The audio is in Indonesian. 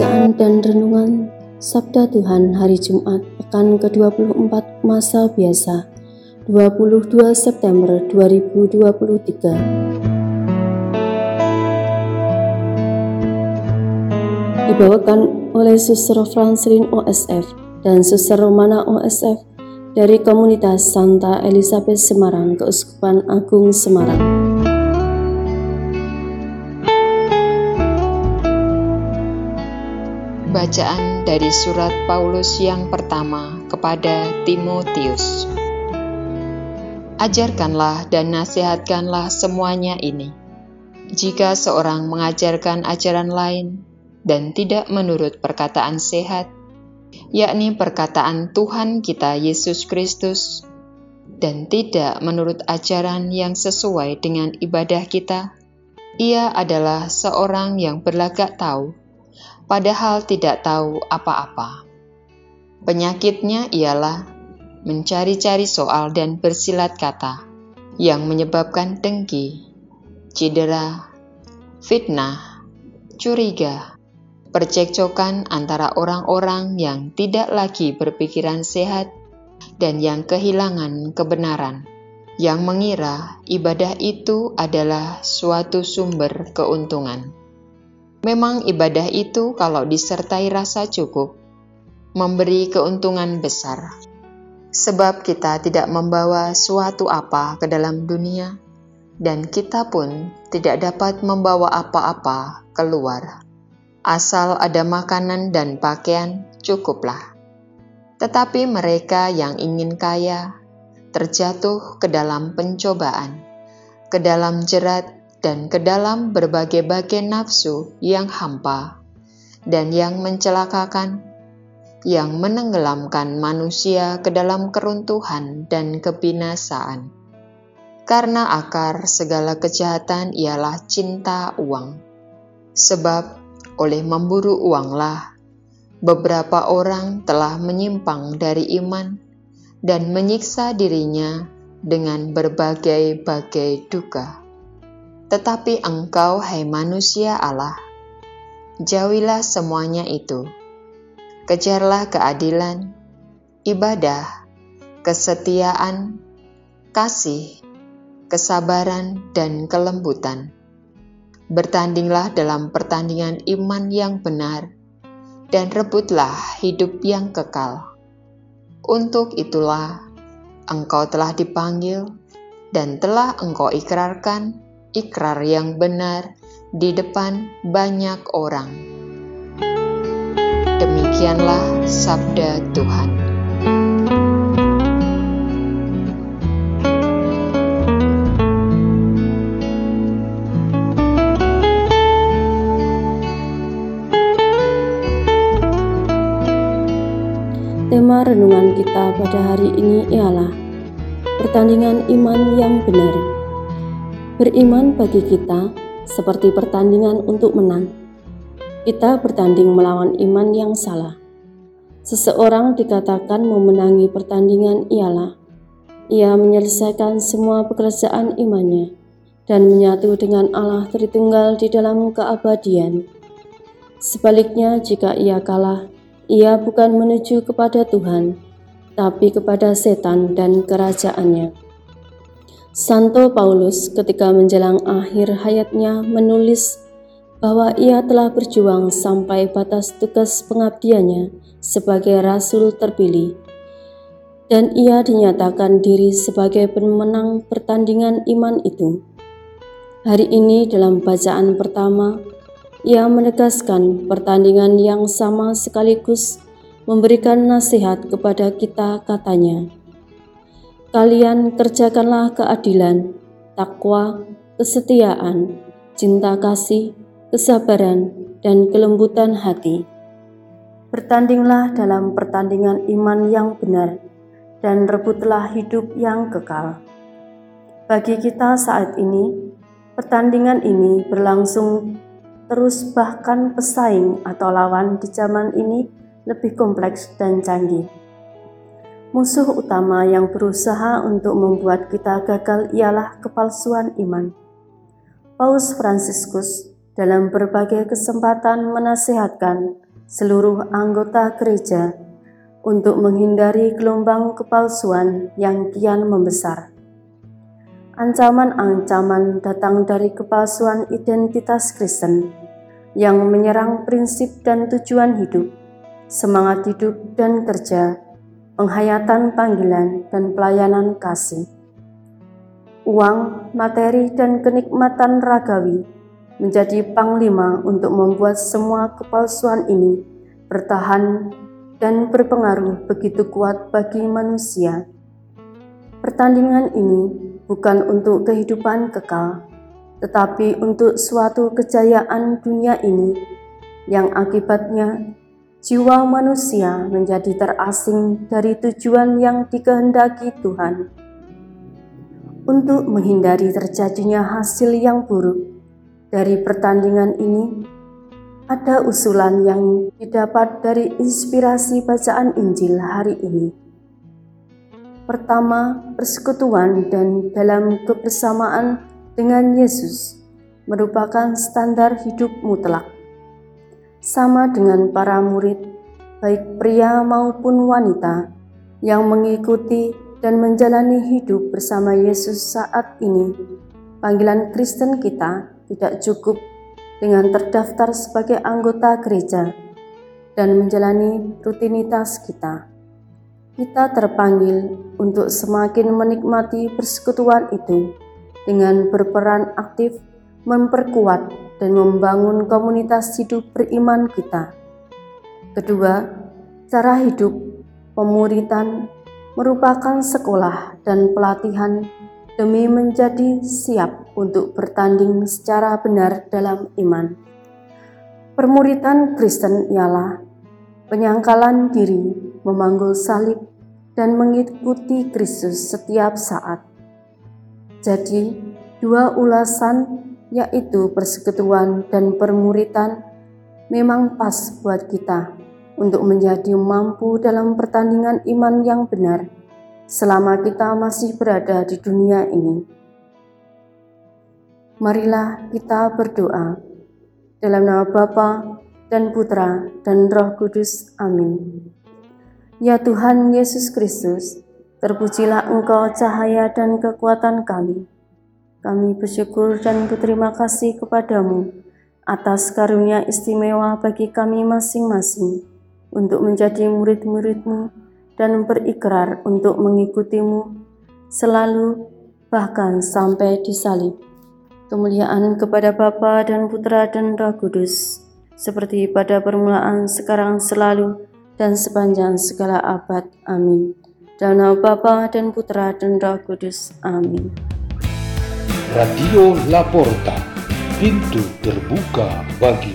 Bacaan dan Renungan Sabda Tuhan Hari Jumat Pekan ke-24 Masa Biasa 22 September 2023 Dibawakan oleh Suster Franslin OSF dan Suster Romana OSF dari Komunitas Santa Elizabeth Semarang Keuskupan Agung Semarang. Bacaan dari surat Paulus yang pertama kepada Timotius. Ajarkanlah dan nasihatkanlah semuanya ini. Jika seorang mengajarkan ajaran lain dan tidak menurut perkataan sehat, yakni perkataan Tuhan kita Yesus Kristus, dan tidak menurut ajaran yang sesuai dengan ibadah kita, ia adalah seorang yang berlagak tahu padahal tidak tahu apa-apa. Penyakitnya ialah mencari-cari soal dan bersilat kata yang menyebabkan dengki, cedera, fitnah, curiga, percekcokan antara orang-orang yang tidak lagi berpikiran sehat dan yang kehilangan kebenaran, yang mengira ibadah itu adalah suatu sumber keuntungan. Memang ibadah itu kalau disertai rasa cukup, memberi keuntungan besar. Sebab kita tidak membawa suatu apa ke dalam dunia, dan kita pun tidak dapat membawa apa-apa keluar. Asal ada makanan dan pakaian, cukuplah. Tetapi mereka yang ingin kaya terjatuh ke dalam pencobaan, ke dalam jerat dan ke dalam berbagai-bagai nafsu yang hampa dan yang mencelakakan, yang menenggelamkan manusia ke dalam keruntuhan dan kebinasaan. Karena akar segala kejahatan ialah cinta uang. Sebab oleh memburu uanglah beberapa orang telah menyimpang dari iman dan menyiksa dirinya dengan berbagai-bagai duka. Tetapi engkau, hai manusia Allah, jauhilah semuanya itu. Kejarlah keadilan, ibadah, kesetiaan, kasih, kesabaran, dan kelembutan. Bertandinglah dalam pertandingan iman yang benar, dan rebutlah hidup yang kekal. Untuk itulah engkau telah dipanggil dan telah engkau ikrarkan ikrar yang benar di depan banyak orang. Demikianlah sabda Tuhan. Tema renungan kita pada hari ini ialah pertandingan iman yang benar. Beriman bagi kita seperti pertandingan untuk menang. Kita bertanding melawan iman yang salah. Seseorang dikatakan memenangi pertandingan ialah ia menyelesaikan semua pekerjaan imannya dan menyatu dengan Allah Tritunggal di dalam keabadian. Sebaliknya, jika ia kalah, ia bukan menuju kepada Tuhan, tapi kepada setan dan kerajaannya. Santo Paulus ketika menjelang akhir hayatnya menulis bahwa ia telah berjuang sampai batas tugas pengabdiannya sebagai rasul terpilih dan ia dinyatakan diri sebagai pemenang pertandingan iman itu. Hari ini dalam bacaan pertama, ia menegaskan pertandingan yang sama sekaligus memberikan nasihat kepada kita katanya. Kalian kerjakanlah keadilan, takwa, kesetiaan, cinta kasih, kesabaran, dan kelembutan hati. Bertandinglah dalam pertandingan iman yang benar, dan rebutlah hidup yang kekal. Bagi kita saat ini, pertandingan ini berlangsung terus bahkan pesaing atau lawan di zaman ini lebih kompleks dan canggih. Musuh utama yang berusaha untuk membuat kita gagal ialah kepalsuan iman. Paus Fransiskus dalam berbagai kesempatan menasihatkan seluruh anggota gereja untuk menghindari gelombang kepalsuan yang kian membesar. Ancaman-ancaman datang dari kepalsuan identitas Kristen yang menyerang prinsip dan tujuan hidup, semangat hidup dan kerja penghayatan panggilan dan pelayanan kasih. Uang, materi, dan kenikmatan ragawi menjadi panglima untuk membuat semua kepalsuan ini bertahan dan berpengaruh begitu kuat bagi manusia. Pertandingan ini bukan untuk kehidupan kekal, tetapi untuk suatu kejayaan dunia ini yang akibatnya jiwa manusia menjadi terasing dari tujuan yang dikehendaki Tuhan. Untuk menghindari terjadinya hasil yang buruk dari pertandingan ini, ada usulan yang didapat dari inspirasi bacaan Injil hari ini. Pertama, persekutuan dan dalam kebersamaan dengan Yesus merupakan standar hidup mutlak sama dengan para murid, baik pria maupun wanita, yang mengikuti dan menjalani hidup bersama Yesus saat ini. Panggilan Kristen kita tidak cukup dengan terdaftar sebagai anggota gereja dan menjalani rutinitas kita. Kita terpanggil untuk semakin menikmati persekutuan itu dengan berperan aktif memperkuat dan membangun komunitas hidup beriman kita. Kedua, cara hidup pemuritan merupakan sekolah dan pelatihan demi menjadi siap untuk bertanding secara benar dalam iman. Permuritan Kristen ialah penyangkalan diri, memanggul salib, dan mengikuti Kristus setiap saat. Jadi, dua ulasan yaitu persekutuan dan permuritan, memang pas buat kita untuk menjadi mampu dalam pertandingan iman yang benar selama kita masih berada di dunia ini. Marilah kita berdoa dalam nama Bapa dan Putra dan Roh Kudus. Amin. Ya Tuhan Yesus Kristus, terpujilah Engkau cahaya dan kekuatan kami kami bersyukur dan berterima kasih kepadamu atas karunia istimewa bagi kami masing-masing untuk menjadi murid-muridmu dan berikrar untuk mengikutimu selalu bahkan sampai disalib. Kemuliaan kepada Bapa dan Putra dan Roh Kudus, seperti pada permulaan, sekarang, selalu, dan sepanjang segala abad. Amin. Nama Bapa dan Putra dan Roh Kudus. Amin. Radio Laporta, pintu terbuka bagi